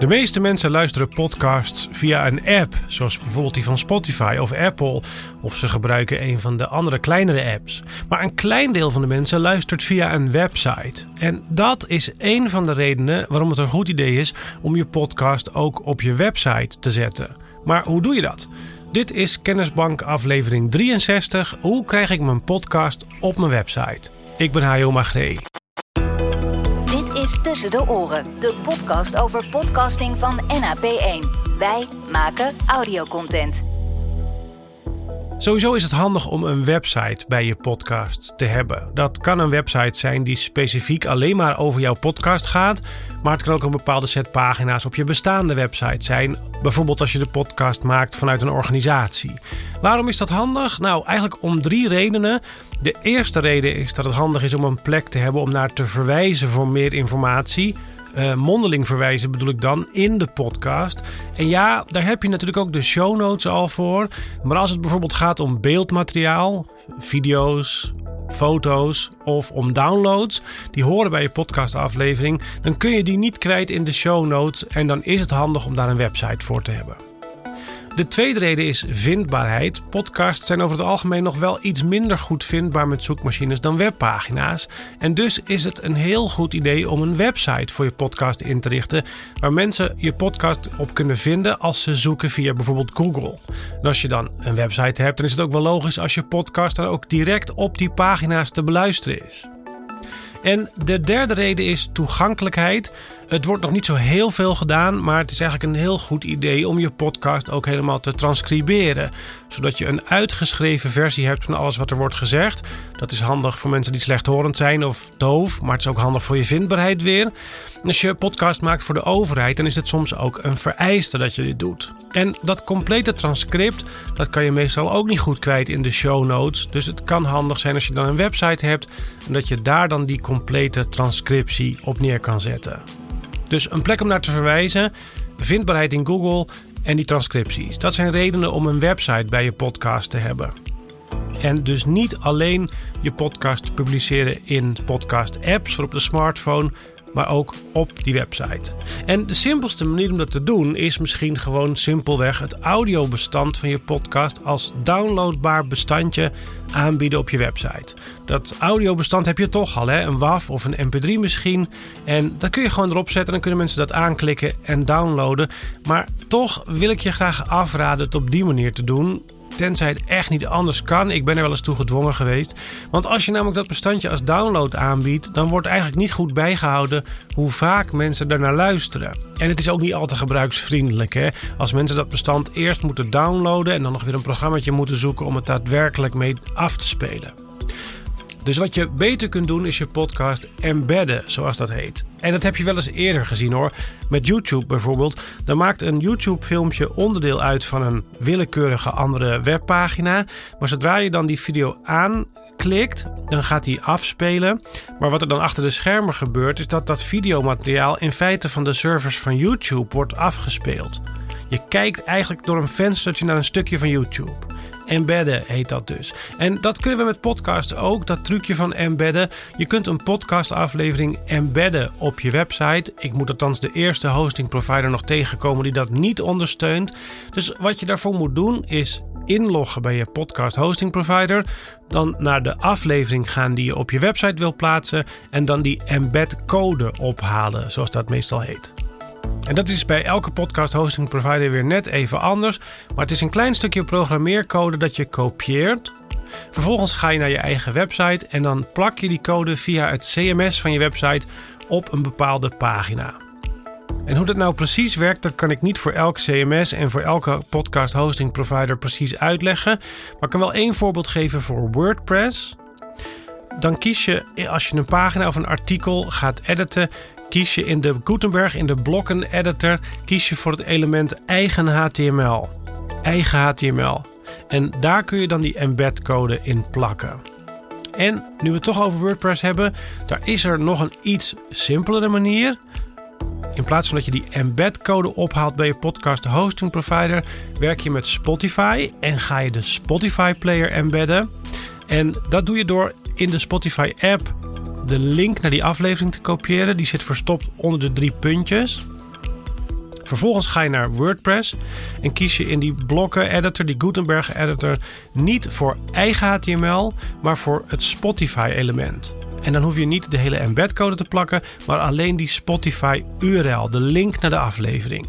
De meeste mensen luisteren podcasts via een app, zoals bijvoorbeeld die van Spotify of Apple, of ze gebruiken een van de andere kleinere apps. Maar een klein deel van de mensen luistert via een website. En dat is een van de redenen waarom het een goed idee is om je podcast ook op je website te zetten. Maar hoe doe je dat? Dit is Kennisbank aflevering 63. Hoe krijg ik mijn podcast op mijn website? Ik ben Hajo Magree is Tussen de Oren, de podcast over podcasting van NAP1. Wij maken audiocontent. Sowieso is het handig om een website bij je podcast te hebben. Dat kan een website zijn die specifiek alleen maar over jouw podcast gaat, maar het kan ook een bepaalde set pagina's op je bestaande website zijn. Bijvoorbeeld als je de podcast maakt vanuit een organisatie. Waarom is dat handig? Nou, eigenlijk om drie redenen. De eerste reden is dat het handig is om een plek te hebben om naar te verwijzen voor meer informatie. Uh, mondeling verwijzen bedoel ik dan in de podcast. En ja, daar heb je natuurlijk ook de show notes al voor. Maar als het bijvoorbeeld gaat om beeldmateriaal, video's, foto's of om downloads, die horen bij je podcastaflevering, dan kun je die niet kwijt in de show notes. En dan is het handig om daar een website voor te hebben. De tweede reden is vindbaarheid. Podcasts zijn over het algemeen nog wel iets minder goed vindbaar met zoekmachines dan webpagina's. En dus is het een heel goed idee om een website voor je podcast in te richten, waar mensen je podcast op kunnen vinden als ze zoeken via bijvoorbeeld Google. En als je dan een website hebt, dan is het ook wel logisch als je podcast dan ook direct op die pagina's te beluisteren is. En de derde reden is toegankelijkheid. Het wordt nog niet zo heel veel gedaan, maar het is eigenlijk een heel goed idee om je podcast ook helemaal te transcriberen. Zodat je een uitgeschreven versie hebt van alles wat er wordt gezegd. Dat is handig voor mensen die slechthorend zijn of doof, maar het is ook handig voor je vindbaarheid weer. als je podcast maakt voor de overheid, dan is het soms ook een vereiste dat je dit doet. En dat complete transcript, dat kan je meestal ook niet goed kwijt in de show notes. Dus het kan handig zijn als je dan een website hebt en dat je daar dan die complete transcriptie op neer kan zetten. Dus een plek om naar te verwijzen, vindbaarheid in Google en die transcripties. Dat zijn redenen om een website bij je podcast te hebben. En dus niet alleen je podcast publiceren in podcast-apps voor op de smartphone, maar ook op die website. En de simpelste manier om dat te doen is misschien gewoon simpelweg het audiobestand van je podcast als downloadbaar bestandje aanbieden op je website. Dat audiobestand heb je toch al, hè? een WAV of een MP3 misschien. En dat kun je gewoon erop zetten en dan kunnen mensen dat aanklikken en downloaden. Maar toch wil ik je graag afraden het op die manier te doen echt niet anders kan. Ik ben er wel eens toe gedwongen geweest. Want als je namelijk dat bestandje als download aanbiedt, dan wordt eigenlijk niet goed bijgehouden hoe vaak mensen naar luisteren. En het is ook niet al te gebruiksvriendelijk. Hè? Als mensen dat bestand eerst moeten downloaden en dan nog weer een programmaatje moeten zoeken om het daadwerkelijk mee af te spelen. Dus wat je beter kunt doen is je podcast embedden, zoals dat heet. En dat heb je wel eens eerder gezien hoor. Met YouTube bijvoorbeeld. Dan maakt een YouTube-filmpje onderdeel uit van een willekeurige andere webpagina. Maar zodra je dan die video aanklikt, dan gaat die afspelen. Maar wat er dan achter de schermen gebeurt, is dat dat videomateriaal in feite van de servers van YouTube wordt afgespeeld. Je kijkt eigenlijk door een venstertje naar een stukje van YouTube. Embedden heet dat dus. En dat kunnen we met podcasts ook, dat trucje van embedden. Je kunt een podcastaflevering embedden op je website. Ik moet althans de eerste hosting provider nog tegenkomen die dat niet ondersteunt. Dus wat je daarvoor moet doen is inloggen bij je podcast hosting provider. Dan naar de aflevering gaan die je op je website wil plaatsen. En dan die embed code ophalen, zoals dat meestal heet. En dat is bij elke podcast hosting provider weer net even anders. Maar het is een klein stukje programmeercode dat je kopieert. Vervolgens ga je naar je eigen website en dan plak je die code via het CMS van je website op een bepaalde pagina. En hoe dat nou precies werkt, dat kan ik niet voor elk CMS en voor elke podcast hosting provider precies uitleggen. Maar ik kan wel één voorbeeld geven voor WordPress. Dan kies je, als je een pagina of een artikel gaat editen, kies je in de Gutenberg, in de blokken editor, kies je voor het element eigen HTML. Eigen HTML. En daar kun je dan die embed code in plakken. En nu we het toch over WordPress hebben, daar is er nog een iets simpelere manier. In plaats van dat je die embed code ophaalt bij je podcast hosting provider, werk je met Spotify en ga je de Spotify player embedden. En dat doe je door in de Spotify app de link naar die aflevering te kopiëren. Die zit verstopt onder de drie puntjes. Vervolgens ga je naar WordPress en kies je in die blokken-editor, die Gutenberg-editor, niet voor eigen HTML, maar voor het Spotify-element. En dan hoef je niet de hele embedcode te plakken, maar alleen die Spotify URL, de link naar de aflevering.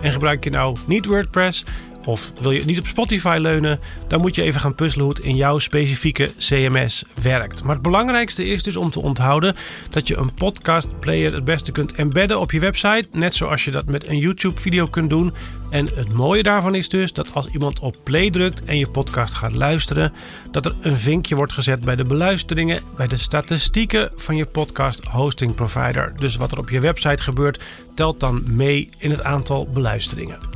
En gebruik je nou niet WordPress, of wil je niet op Spotify leunen, dan moet je even gaan puzzelen hoe het in jouw specifieke CMS werkt. Maar het belangrijkste is dus om te onthouden dat je een podcast player het beste kunt embedden op je website, net zoals je dat met een YouTube video kunt doen. En het mooie daarvan is dus dat als iemand op play drukt en je podcast gaat luisteren, dat er een vinkje wordt gezet bij de beluisteringen, bij de statistieken van je podcast hosting provider. Dus wat er op je website gebeurt, telt dan mee in het aantal beluisteringen.